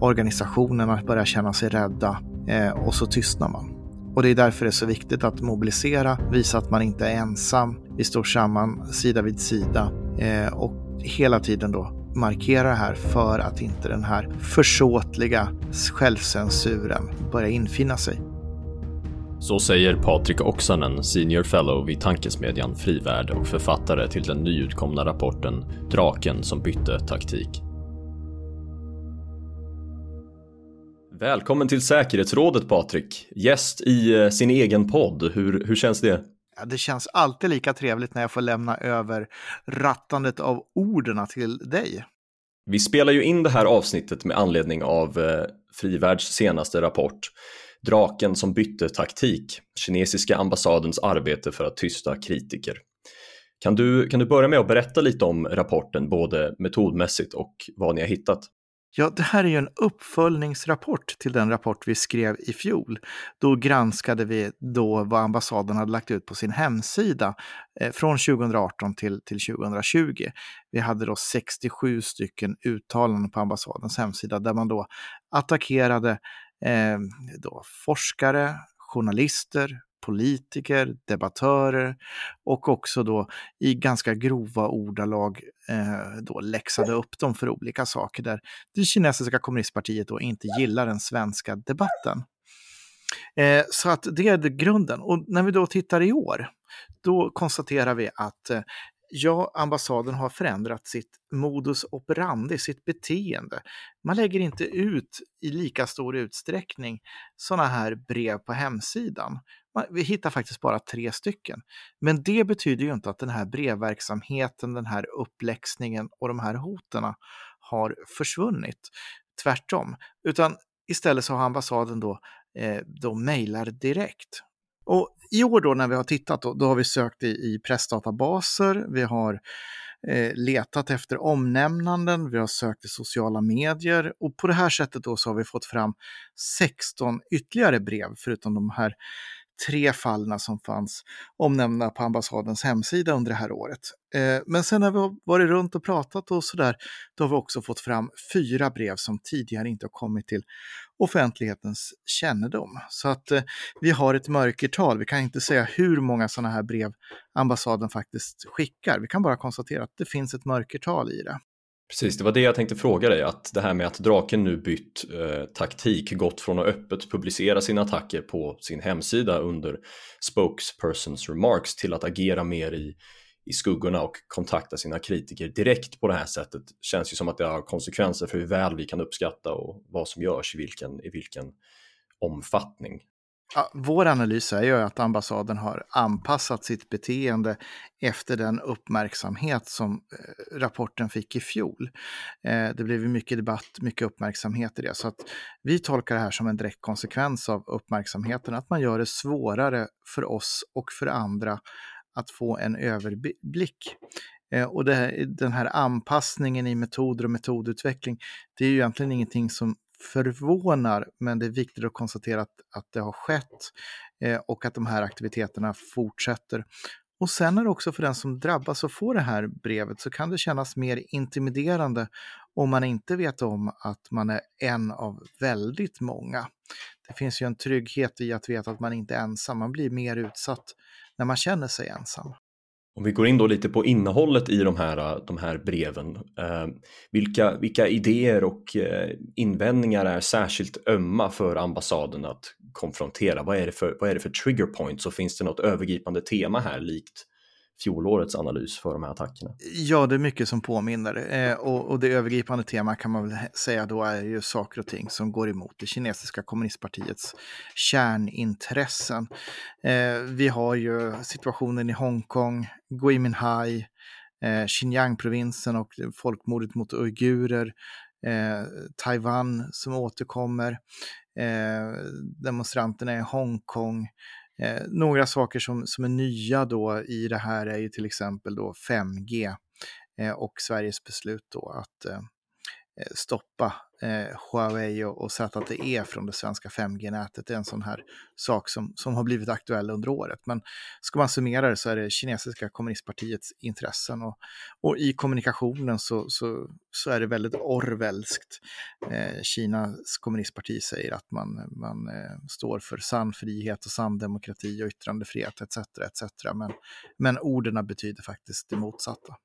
organisationerna börjar känna sig rädda eh, och så tystnar man. Och det är därför det är så viktigt att mobilisera, visa att man inte är ensam. Vi står samman sida vid sida eh, och hela tiden då markera det här för att inte den här försåtliga självcensuren börjar infinna sig. Så säger Patrik Oksanen, senior fellow vid tankesmedjan Frivärd och författare till den nyutkomna rapporten Draken som bytte taktik. Välkommen till säkerhetsrådet Patrik, gäst i eh, sin egen podd. Hur, hur känns det? Ja, det känns alltid lika trevligt när jag får lämna över rattandet av orden till dig. Vi spelar ju in det här avsnittet med anledning av eh, Frivärds senaste rapport Draken som bytte taktik, kinesiska ambassadens arbete för att tysta kritiker. Kan du, kan du börja med att berätta lite om rapporten, både metodmässigt och vad ni har hittat? Ja, det här är ju en uppföljningsrapport till den rapport vi skrev i fjol. Då granskade vi då vad ambassaden hade lagt ut på sin hemsida eh, från 2018 till, till 2020. Vi hade då 67 stycken uttalanden på ambassadens hemsida där man då attackerade eh, då forskare, journalister, politiker, debattörer och också då i ganska grova ordalag eh, då läxade upp dem för olika saker där det kinesiska kommunistpartiet då inte gillar den svenska debatten. Eh, så att det är grunden. Och när vi då tittar i år, då konstaterar vi att eh, ja, ambassaden har förändrat sitt modus operandi, sitt beteende. Man lägger inte ut i lika stor utsträckning sådana här brev på hemsidan. Vi hittar faktiskt bara tre stycken. Men det betyder ju inte att den här brevverksamheten, den här uppläxningen och de här hoten har försvunnit. Tvärtom, utan istället så har ambassaden då, eh, då mejlar direkt. Och i år då när vi har tittat, då, då har vi sökt i, i pressdatabaser, vi har eh, letat efter omnämnanden, vi har sökt i sociala medier och på det här sättet då så har vi fått fram 16 ytterligare brev förutom de här tre fallna som fanns omnämnda på ambassadens hemsida under det här året. Eh, men sen när vi har varit runt och pratat och sådär, då har vi också fått fram fyra brev som tidigare inte har kommit till offentlighetens kännedom. Så att eh, vi har ett mörkertal. Vi kan inte säga hur många sådana här brev ambassaden faktiskt skickar. Vi kan bara konstatera att det finns ett mörkertal i det. Precis, det var det jag tänkte fråga dig, att det här med att Draken nu bytt eh, taktik, gått från att öppet publicera sina attacker på sin hemsida under spokespersons remarks till att agera mer i, i skuggorna och kontakta sina kritiker direkt på det här sättet känns ju som att det har konsekvenser för hur väl vi kan uppskatta och vad som görs i vilken, i vilken omfattning. Ja, vår analys är ju att ambassaden har anpassat sitt beteende efter den uppmärksamhet som eh, rapporten fick i fjol. Eh, det blev mycket debatt, mycket uppmärksamhet i det. Så att vi tolkar det här som en direkt konsekvens av uppmärksamheten, att man gör det svårare för oss och för andra att få en överblick. Eh, och det, den här anpassningen i metoder och metodutveckling, det är ju egentligen ingenting som förvånar, men det är viktigt att konstatera att, att det har skett eh, och att de här aktiviteterna fortsätter. Och sen är det också för den som drabbas och får det här brevet så kan det kännas mer intimiderande om man inte vet om att man är en av väldigt många. Det finns ju en trygghet i att veta att man inte är ensam, man blir mer utsatt när man känner sig ensam. Om vi går in då lite på innehållet i de här, de här breven. Eh, vilka, vilka idéer och eh, invändningar är särskilt ömma för ambassaden att konfrontera? Vad är det för, vad är det för trigger points och finns det något övergripande tema här likt fjolårets analys för de här attackerna? Ja, det är mycket som påminner. Eh, och, och, det övergripande temat kan man väl säga då är ju saker och ting som går emot det kinesiska kommunistpartiets kärnintressen. Eh, vi har ju situationen i Hongkong, Gui Minhai, eh, Xinjiang-provinsen och folkmordet mot uigurer, eh, Taiwan som återkommer, eh, demonstranterna i Hongkong, Eh, några saker som, som är nya då i det här är ju till exempel då 5G eh, och Sveriges beslut då att eh, Eh, stoppa eh, Huawei och, och ZTE från det svenska 5G-nätet. Det är en sån här sak som, som har blivit aktuell under året. Men ska man summera det så är det kinesiska kommunistpartiets intressen och, och i kommunikationen så, så, så är det väldigt orwellskt. Eh, Kinas kommunistparti säger att man, man eh, står för sann frihet och sann demokrati och yttrandefrihet etc. etc. Men, men orden betyder faktiskt det motsatta.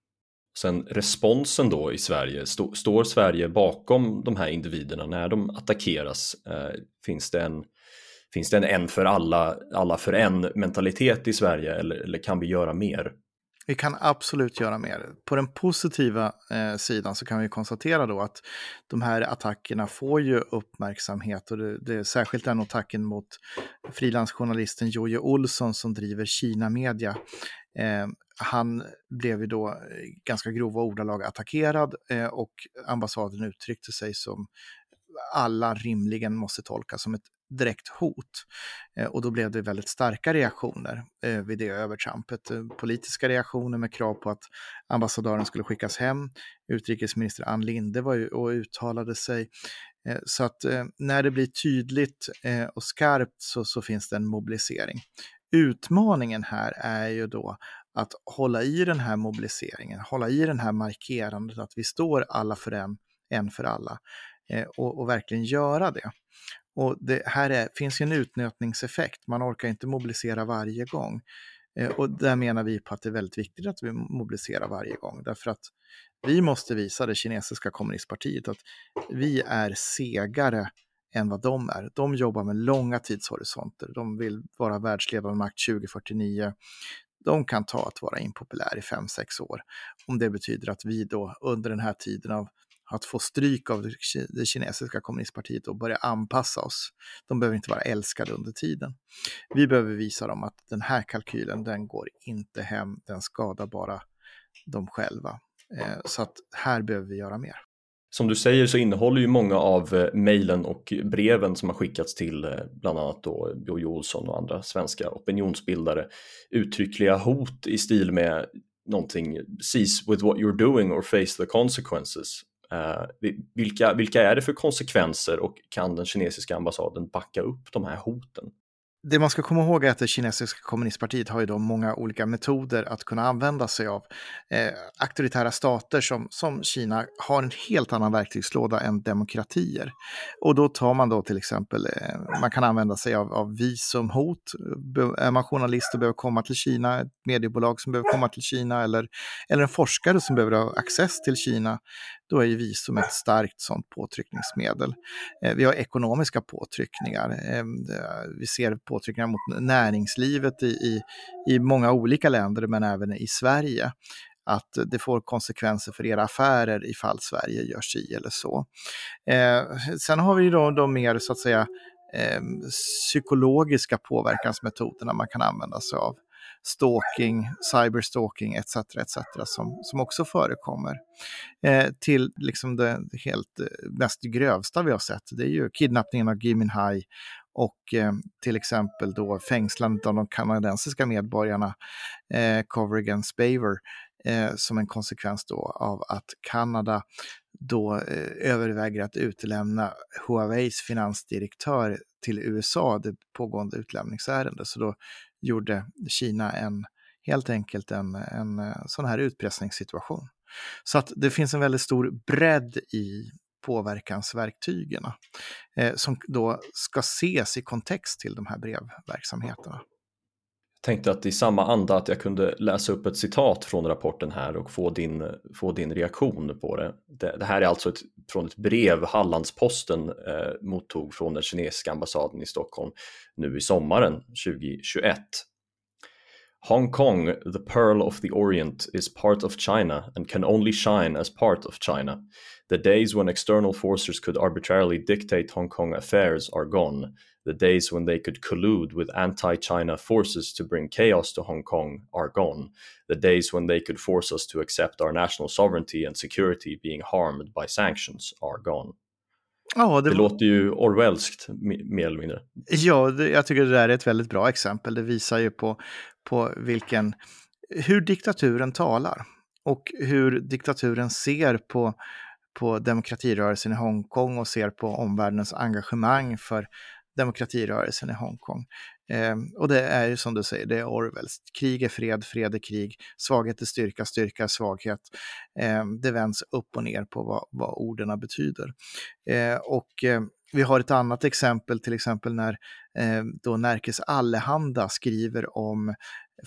Sen responsen då i Sverige, stå, står Sverige bakom de här individerna när de attackeras? Eh, finns, det en, finns det en en för alla, alla för en mentalitet i Sverige eller, eller kan vi göra mer? Vi kan absolut göra mer. På den positiva eh, sidan så kan vi konstatera då att de här attackerna får ju uppmärksamhet och det, det är särskilt den attacken mot frilansjournalisten Jojje Olsson som driver Kina Media. Eh, han blev ju då eh, ganska grova ordalag attackerad eh, och ambassaden uttryckte sig som alla rimligen måste tolka som ett direkt hot. Eh, och då blev det väldigt starka reaktioner eh, vid det övertrampet. Eh, politiska reaktioner med krav på att ambassadören skulle skickas hem. Utrikesminister Ann Linde var ju och uttalade sig. Eh, så att eh, när det blir tydligt eh, och skarpt så, så finns det en mobilisering. Utmaningen här är ju då att hålla i den här mobiliseringen, hålla i den här markerandet att vi står alla för en, en för alla eh, och, och, verkligen göra det. Och det här är, finns ju en utnötningseffekt, man orkar inte mobilisera varje gång. Eh, och där menar vi på att det är väldigt viktigt att vi mobiliserar varje gång, därför att vi måste visa det kinesiska kommunistpartiet att vi är segare än vad de är. De jobbar med långa tidshorisonter. De vill vara världsledande makt 2049 de kan ta att vara impopulär i 5-6 år. Om det betyder att vi då under den här tiden av att få stryk av det kinesiska kommunistpartiet och börja anpassa oss. De behöver inte vara älskade under tiden. Vi behöver visa dem att den här kalkylen, den går inte hem, den skadar bara dem själva. Eh, så att här behöver vi göra mer som du säger så innehåller ju många av eh, mejlen och breven som har skickats till eh, bland annat då Jojo Olsson och andra svenska opinionsbildare uttryckliga hot i stil med någonting “Cease with what you're doing or face the consequences”. Uh, vilka, vilka är det för konsekvenser och kan den kinesiska ambassaden backa upp de här hoten? Det man ska komma ihåg är att det kinesiska kommunistpartiet har ju då många olika metoder att kunna använda sig av. Eh, auktoritära stater som, som Kina har en helt annan verktygslåda än demokratier. Och då tar man då till exempel, eh, man kan använda sig av, av visumhot. Är man journalist och behöver komma till Kina, ett mediebolag som behöver komma till Kina eller, eller en forskare som behöver ha access till Kina, då är ju visum ett starkt sådant påtryckningsmedel. Eh, vi har ekonomiska påtryckningar. Ehm, vi ser påtryckningar mot näringslivet i, i, i många olika länder, men även i Sverige att det får konsekvenser för era affärer ifall Sverige gör si eller så. Eh, sen har vi då de mer så att säga eh, psykologiska påverkansmetoderna man kan använda sig av stalking, cyberstalking etc. etc. som, som också förekommer. Eh, till liksom det helt eh, mest grövsta vi har sett, det är ju kidnappningen av Gui Minhai och eh, till exempel då fängslandet av de kanadensiska medborgarna eh, Covergan Spaver eh, som en konsekvens då av att Kanada då eh, överväger att utlämna Huaweis finansdirektör till USA, det pågående utlämningsärendet. Så då gjorde Kina en, helt enkelt en, en eh, sån här utpressningssituation. Så att det finns en väldigt stor bredd i påverkansverktygen eh, som då ska ses i kontext till de här brevverksamheterna tänkte att i samma anda att jag kunde läsa upp ett citat från rapporten här och få din, få din reaktion på det. Det, det här är alltså ett, från ett brev Hallandsposten eh, mottog från den kinesiska ambassaden i Stockholm nu i sommaren 2021. Hong Kong, the pearl of the Orient, is part of China and can only shine as part of China. The days when external forces could arbitrarily dictate Hong Kong affairs are gone. The days when they could collude with anti China forces to bring chaos to Hong Kong are gone. The days when they could force us to accept our national sovereignty and security being harmed by sanctions are gone. Ja, det, det låter ju Orwellskt mer eller mindre. Ja, det, jag tycker det där är ett väldigt bra exempel. Det visar ju på, på vilken, hur diktaturen talar och hur diktaturen ser på på demokratirörelsen i Hongkong och ser på omvärldens engagemang för demokratirörelsen i Hongkong. Eh, och det är ju som du säger, det är Orwells. Krig är fred, fred är krig, svaghet är styrka, styrka är svaghet. Eh, det vänds upp och ner på vad, vad orden betyder. Eh, och eh, vi har ett annat exempel, till exempel när eh, då Närkes Allehanda skriver om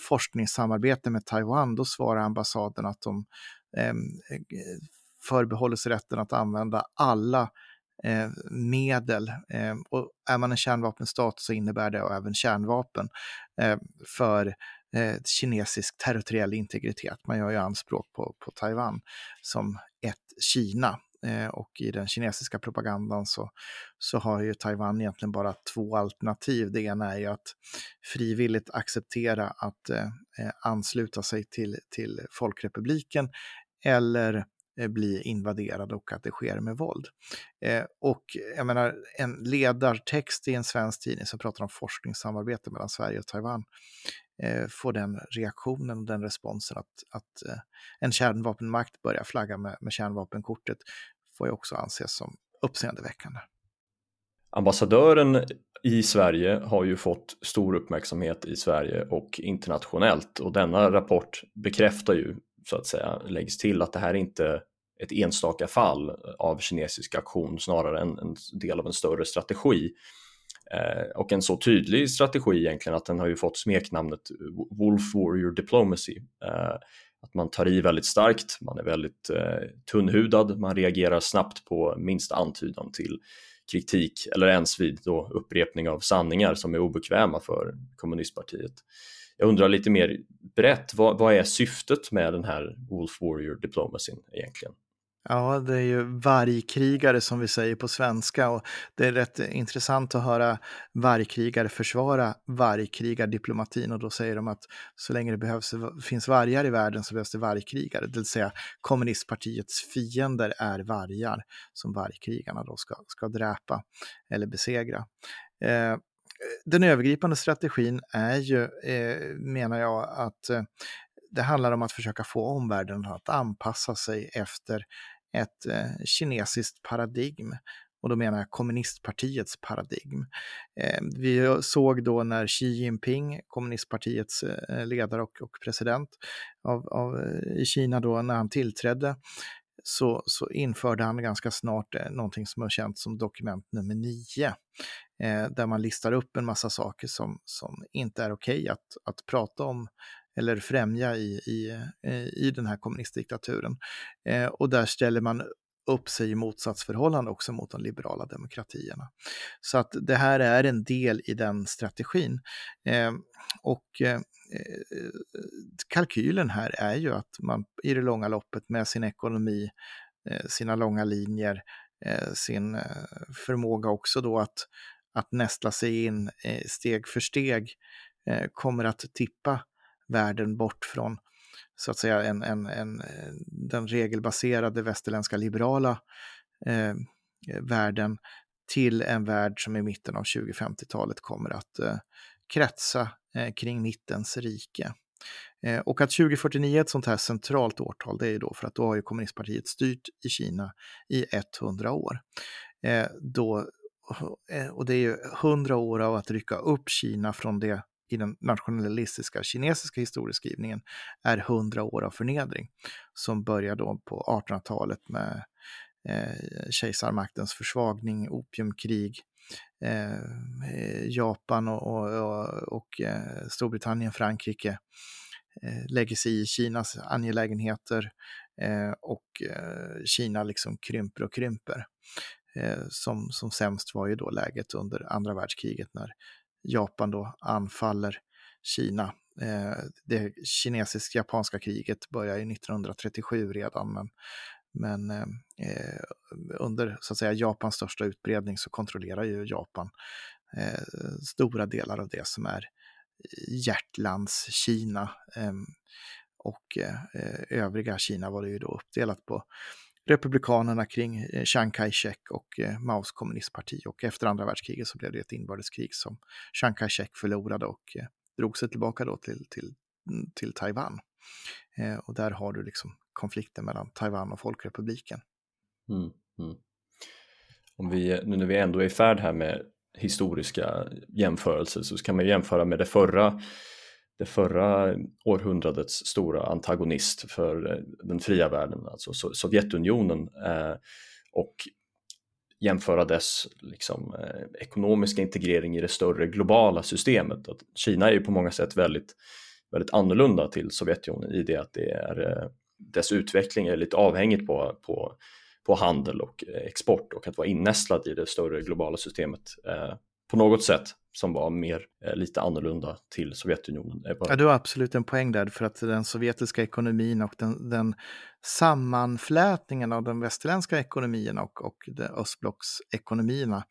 forskningssamarbete med Taiwan, då svarar ambassaden att de eh, förbehåller sig rätten att använda alla eh, medel. Ehm, och är man en kärnvapenstat så innebär det även kärnvapen eh, för eh, kinesisk territoriell integritet. Man gör ju anspråk på, på Taiwan som ett Kina. Eh, och i den kinesiska propagandan så, så har ju Taiwan egentligen bara två alternativ. Det ena är ju att frivilligt acceptera att eh, eh, ansluta sig till, till Folkrepubliken eller Eh, bli invaderad och att det sker med våld. Eh, och jag menar, en ledartext i en svensk tidning som pratar om forskningssamarbete mellan Sverige och Taiwan eh, får den reaktionen och den responsen att, att eh, en kärnvapenmakt börjar flagga med, med kärnvapenkortet får ju också anses som uppseendeväckande. Ambassadören i Sverige har ju fått stor uppmärksamhet i Sverige och internationellt och denna rapport bekräftar ju så att säga läggs till att det här är inte ett enstaka fall av kinesisk aktion snarare än en del av en större strategi. Eh, och en så tydlig strategi egentligen att den har ju fått smeknamnet Wolf Warrior Diplomacy. Eh, att man tar i väldigt starkt, man är väldigt eh, tunnhudad, man reagerar snabbt på minsta antydan till kritik eller ens vid då upprepning av sanningar som är obekväma för kommunistpartiet jag undrar lite mer brett, vad, vad är syftet med den här Wolf Warrior Diplomacyn egentligen? Ja, det är ju vargkrigare som vi säger på svenska och det är rätt intressant att höra vargkrigare försvara vargkrigardiplomatin och då säger de att så länge det behövs, eh, finns vargar i världen så behövs det vargkrigare, det vill säga kommunistpartiets fiender är vargar som vargkrigarna då ska, ska dräpa eller besegra. Eh, den övergripande strategin är ju, eh, menar jag, att eh, det handlar om att försöka få omvärlden att anpassa sig efter ett eh, kinesiskt paradigm. Och då menar jag kommunistpartiets paradigm. Eh, vi såg då när Xi Jinping, kommunistpartiets eh, ledare och, och president av, av, eh, i Kina då, när han tillträdde, så, så införde han ganska snart eh, någonting som är känt som dokument nummer nio, eh, där man listar upp en massa saker som, som inte är okej okay att, att prata om eller främja i, i, eh, i den här kommunistdiktaturen. Eh, och där ställer man upp sig i motsatsförhållande också mot de liberala demokratierna. Så att det här är en del i den strategin. Eh, och eh, eh kalkylen här är ju att man i det långa loppet med sin ekonomi, eh, sina långa linjer, eh, sin eh, förmåga också då att, att nästla sig in eh, steg för steg kommer att tippa världen bort från så att säga en, en, en, den regelbaserade västerländska liberala eh, världen till en värld som i mitten av 2050-talet kommer att eh, kretsa eh, kring mittens rike. Eh, och att 2049 är ett sånt här centralt årtal, det är ju då för att då har ju kommunistpartiet styrt i Kina i 100 år. Eh, då, eh, och det är ju 100 år av att rycka upp Kina från det i den nationalistiska kinesiska historieskrivningen är 100 år av förnedring som börjar då på 1800-talet med eh, kejsarmaktens försvagning, opiumkrig, eh, Japan och, och, och eh, Storbritannien, Frankrike eh, lägger sig i Kinas angelägenheter eh, och eh, Kina liksom krymper och krymper. Eh, som, som sämst var ju då läget under andra världskriget när Japan då anfaller Kina. Eh, det kinesisk-japanska kriget börjar ju 1937 redan, men men eh, eh, under så att säga, Japans största utbredning så kontrollerar ju Japan eh, stora delar av det som är hjärtlands-Kina. Ehm, eh, och övriga Kina var det ju då uppdelat på republikanerna kring eh, Chiang Kai-shek och eh, Maos kommunistparti. Och efter andra världskriget så blev det ett inbördeskrig som Chiang Kai-shek förlorade och eh, drog sig tillbaka då till, till, mm, till Taiwan. Eh, och där har du liksom konflikten mellan Taiwan och Folkrepubliken. Mm, mm. Om vi, nu när vi ändå är i färd här med historiska jämförelser så kan man jämföra med det förra det förra århundradets stora antagonist för eh, den fria världen, alltså Sovjetunionen eh, och jämföra dess liksom, eh, ekonomiska integrering i det större globala systemet. Att Kina är ju på många sätt väldigt, väldigt annorlunda till Sovjetunionen i det att det är, dess utveckling är lite avhängigt på, på, på handel och export och att vara innästlad i det större globala systemet på något sätt som var mer eh, lite annorlunda till Sovjetunionen. Ja, du har absolut en poäng där för att den sovjetiska ekonomin och den, den sammanflätningen av de västerländska ekonomierna och, och östblocksekonomierna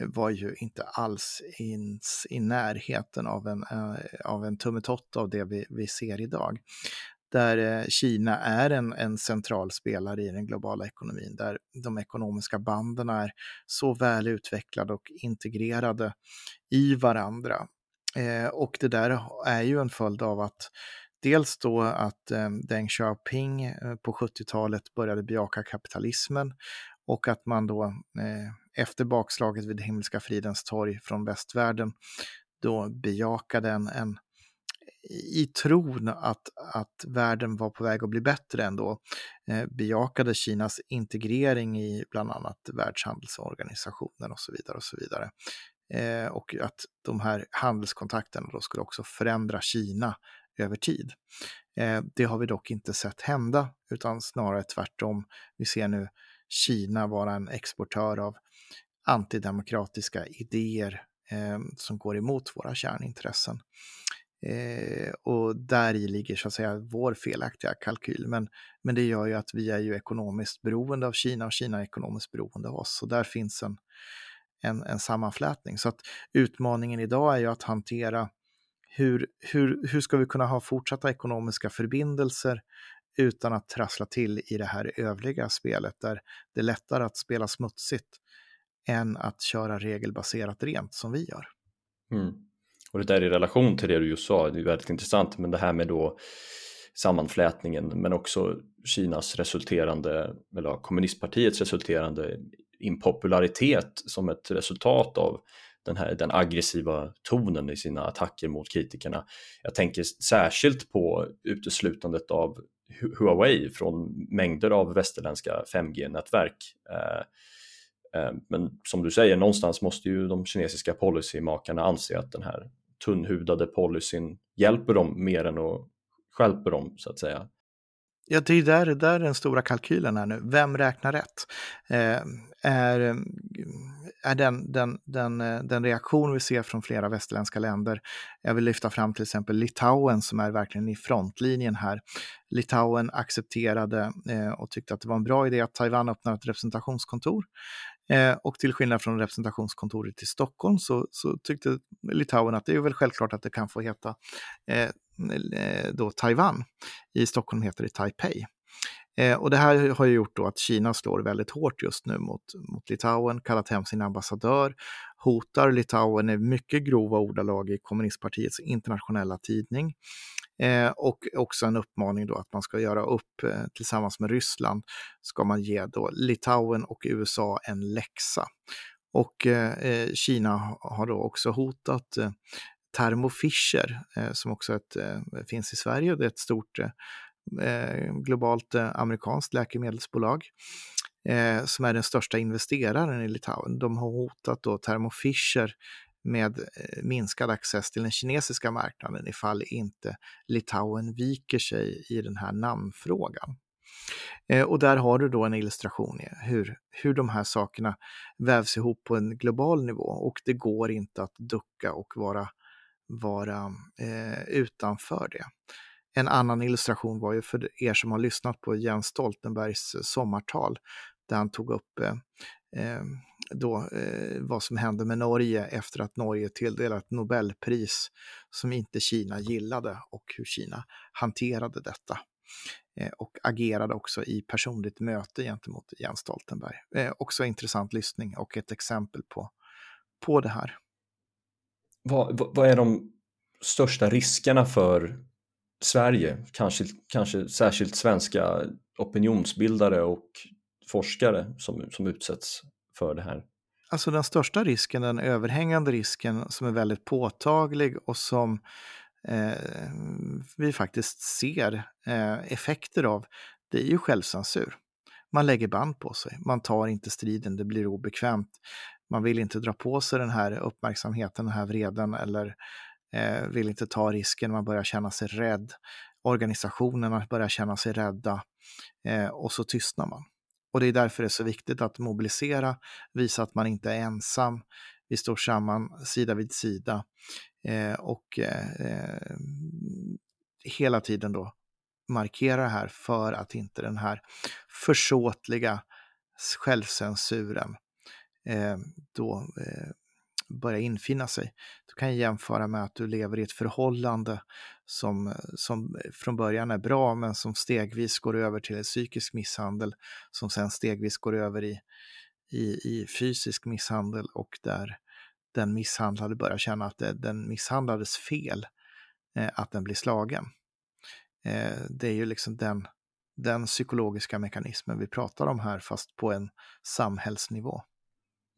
eh, var ju inte alls ins, i närheten av en, äh, av en tummetott av det vi, vi ser idag där eh, Kina är en, en central spelare i den globala ekonomin, där de ekonomiska banden är så väl utvecklade och integrerade i varandra. Eh, och det där är ju en följd av att dels då att eh, Deng Xiaoping eh, på 70-talet började bejaka kapitalismen och att man då eh, efter bakslaget vid Himmelska fridens torg från västvärlden då bejakade en, en i tron att, att världen var på väg att bli bättre ändå eh, bejakade Kinas integrering i bland annat Världshandelsorganisationen och så vidare. Och så vidare. Eh, och att de här handelskontakterna då skulle också förändra Kina över tid. Eh, det har vi dock inte sett hända, utan snarare tvärtom. Vi ser nu Kina vara en exportör av antidemokratiska idéer eh, som går emot våra kärnintressen. Eh, och där i ligger så att säga vår felaktiga kalkyl. Men, men det gör ju att vi är ju ekonomiskt beroende av Kina och Kina är ekonomiskt beroende av oss. Så där finns en, en, en sammanflätning. Så att utmaningen idag är ju att hantera hur, hur, hur ska vi kunna ha fortsatta ekonomiska förbindelser utan att trassla till i det här övriga spelet där det är lättare att spela smutsigt än att köra regelbaserat rent som vi gör. Mm. Och det där i relation till det du just sa, det är väldigt intressant, men det här med då sammanflätningen men också Kinas resulterande, eller kommunistpartiets resulterande impopularitet som ett resultat av den här den aggressiva tonen i sina attacker mot kritikerna. Jag tänker särskilt på uteslutandet av Huawei från mängder av västerländska 5G-nätverk. Eh, men som du säger, någonstans måste ju de kinesiska policymakarna anse att den här tunnhudade policyn hjälper dem mer än att skälper dem så att säga. Ja, det är där, där den stora kalkylen är nu. Vem räknar rätt? Eh, är är den, den, den, eh, den reaktion vi ser från flera västerländska länder. Jag vill lyfta fram till exempel Litauen som är verkligen i frontlinjen här. Litauen accepterade eh, och tyckte att det var en bra idé att Taiwan öppnar ett representationskontor. Eh, och till skillnad från representationskontoret i Stockholm så, så, tyckte Litauen att det är väl självklart att det kan få heta eh, eh, då Taiwan. I Stockholm heter det Taipei. Eh, och det här har ju gjort då att Kina slår väldigt hårt just nu mot, mot Litauen, kallat hem sin ambassadör, hotar Litauen i mycket grova ordalag i kommunistpartiets internationella tidning. Eh, och också en uppmaning då att man ska göra upp eh, tillsammans med Ryssland, ska man ge då Litauen och USA en läxa. Och eh, eh Kina har då också hotat eh, Thermo Fisher, eh, som också ett, eh, finns i Sverige, det är ett stort eh, eh, globalt amerikanskt läkemedelsbolag som är den största investeraren i Litauen. De har hotat då Thermo Fisher med eh, minskad access till den kinesiska marknaden ifall inte Litauen viker sig i den här namnfrågan. Eh, och där har du då en illustration i hur, hur de här sakerna vävs ihop på en global nivå och det går inte att ducka och vara, vara eh, utanför det. En annan illustration var ju för er som har lyssnat på Jens Stoltenbergs eh, sommartal där han tog upp eh Eh, då, eh, vad som hände med Norge efter att Norge tilldelat Nobelpris som inte Kina gillade och hur Kina hanterade detta eh, och agerade också i personligt möte gentemot Jens Stoltenberg. Eh, också intressant lyssning och ett exempel på, på det här. Vad, vad är de största riskerna för Sverige, kanske, kanske särskilt svenska opinionsbildare och forskare som, som utsätts för det här? Alltså den största risken, den överhängande risken som är väldigt påtaglig och som eh, vi faktiskt ser eh, effekter av, det är ju självcensur. Man lägger band på sig, man tar inte striden, det blir obekvämt. Man vill inte dra på sig den här uppmärksamheten, den här vreden eller eh, vill inte ta risken, man börjar känna sig rädd. Organisationerna börjar känna sig rädda eh, och så tystnar man. Och det är därför det är så viktigt att mobilisera, visa att man inte är ensam. Vi står samman sida vid sida eh, och eh, eh hela tiden då markera det här för att inte den här försåtliga självcensuren eh, då eh, börjar infinna sig. Du kan jämföra med att du lever i ett förhållande som, som från början är bra men som stegvis går över till psykisk misshandel som sen stegvis går över i, i, i fysisk misshandel och där den misshandlade börjar känna att det, den misshandlades fel eh, att den blir slagen. Eh, det är ju liksom den, den psykologiska mekanismen vi pratar om här fast på en samhällsnivå.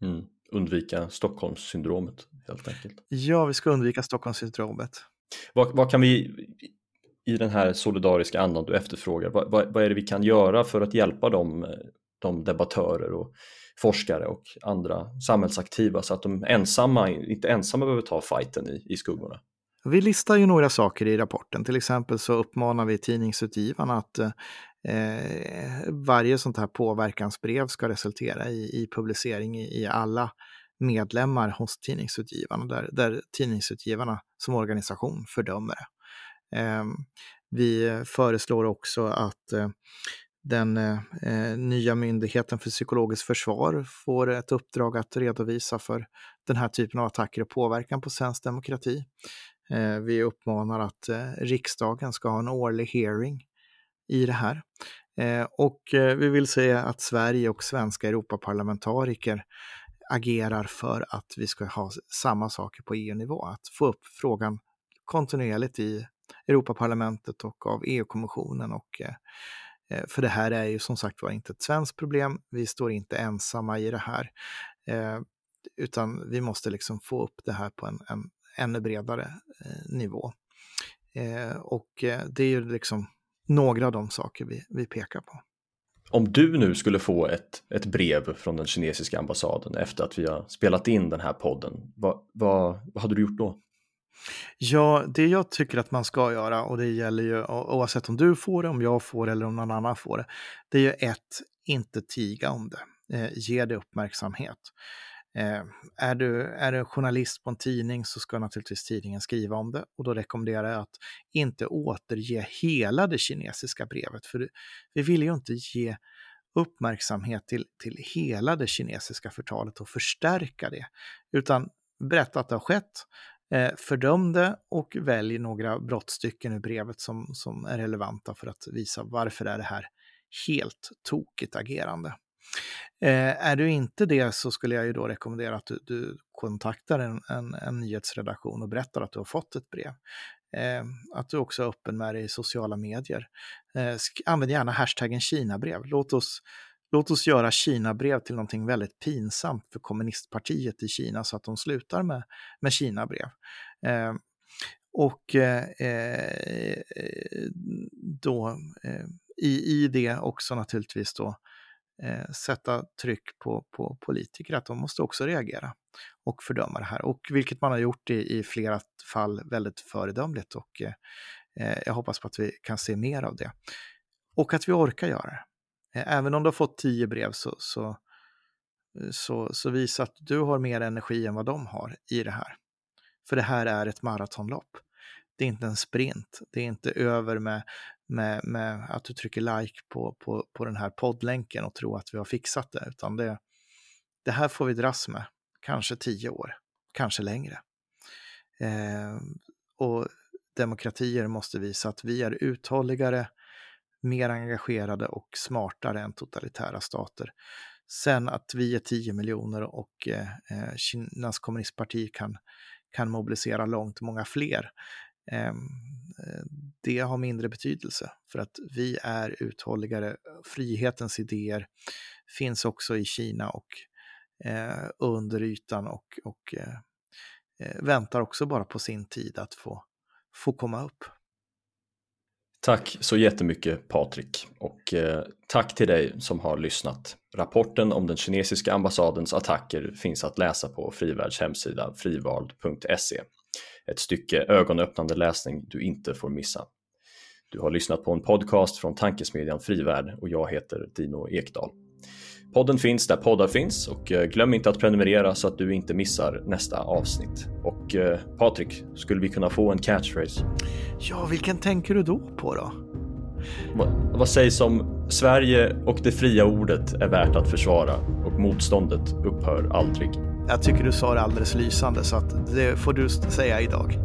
Mm. Undvika Stockholmssyndromet helt enkelt. Ja, vi ska undvika Stockholmssyndromet. Vad, vad kan vi i den här solidariska andan du efterfrågar, vad, vad, vad, är det vi kan göra för att hjälpa de, de debattörer och forskare och andra samhällsaktiva så att de ensamma, inte ensamma behöver ta fighten i, i skuggorna? Vi listar ju några saker i rapporten. Till exempel så uppmanar vi tidningsutgivarna att eh, varje sånt här påverkansbrev ska resultera i, i publicering i, i, alla medlemmar hos tidningsutgivarna, där, där tidningsutgivarna som organisation fördömer det. Eh, vi föreslår också att eh, den eh, nya myndigheten för psykologiskt försvar får ett uppdrag att redovisa för den här typen av attacker och påverkan på svensk demokrati. Eh, vi uppmanar att eh, riksdagen ska ha en årlig hearing i det här. Eh, och eh, vi vill se att Sverige och svenska Europaparlamentariker agerar för att vi ska ha samma saker på EU-nivå, att få upp frågan kontinuerligt i Europaparlamentet och av EU-kommissionen. Och, eh, eh, för det här är ju som sagt var inte ett svenskt problem, vi står inte ensamma i det här, eh, utan vi måste liksom få upp det här på en, en ännu bredare eh, nivå. Och det är ju liksom några av de saker vi, vi pekar på. Om du nu skulle få ett, ett brev från den kinesiska ambassaden efter att vi har spelat in den här podden, vad, vad, vad hade du gjort då? Ja, det jag tycker att man ska göra, och det gäller ju oavsett om du får det, om jag får det eller om någon annan får det, det är ju ett, inte tiga om det. Eh, ge det uppmärksamhet. Eh, är, du, är du journalist på en tidning så ska naturligtvis tidningen skriva om det. Och då rekommenderar jag att inte återge hela det kinesiska brevet. För vi vill ju inte ge uppmärksamhet till, till hela det kinesiska förtalet och förstärka det. Utan berätta att det har skett, eh, fördöm det och välj några brottstycken ur brevet som, som är relevanta för att visa varför är det här helt tokigt agerande. Eh, är du inte det så skulle jag ju då rekommendera att du, du kontaktar en, en, en, nyhetsredaktion och berättar att du har fått ett brev. Eh, att du också är öppen med det i sociala medier. Eh, använd gärna hashtaggen Kinabrev. Låt oss, låt oss göra Kinabrev till någonting väldigt pinsamt för kommunistpartiet i Kina så att de slutar med, med Kinabrev. Eh, och eh, eh då eh, i, i det också naturligtvis då eh, sätta tryck på, på politiker att de måste också reagera och fördöma det här. Och vilket man har gjort i, i flera fall väldigt föredömligt och eh, eh jag hoppas på att vi kan se mer av det. Och att vi orkar göra det. Eh, även om du har fått tio brev så, så, eh, så, så visa att du har mer energi än vad de har i det här. För det här är ett maratonlopp. Det är inte en sprint. Det är inte över med, med, med att du trycker like på, på, på den här poddlänken och tror att vi har fixat det, utan det, det här får vi dras med, kanske tio år, kanske längre. Eh, och demokratier måste visa att vi är uthålligare, mer engagerade och smartare än totalitära stater. Sen att vi är 10 miljoner och eh, eh, Kinas kommunistparti kan, kan mobilisera långt många fler Ehm, eh, det har mindre betydelse för att vi är uthålligare. Frihetens idéer finns också i Kina och eh, under ytan och, och eh, väntar också bara på sin tid att få, få komma upp. Tack så jättemycket Patrik och eh, tack till dig som har lyssnat. Rapporten om den kinesiska ambassadens attacker finns att läsa på Frivärlds hemsida frivald.se. Ett stycke ögonöppnande läsning du inte får missa. Du har lyssnat på en podcast från tankesmedjan Frivärd och jag heter Dino Ekdal. Podden finns där poddar finns och eh, glöm inte att prenumerera så att du inte missar nästa avsnitt. Och eh, Patrik, skulle vi kunna få en catchphrase? Ja, vilken tänker du då på då? Va, vad sägs om Sverige och det fria ordet är värt att försvara och motståndet upphör aldrig? Jag tycker du sa det alldeles lysande så att det får du säga idag.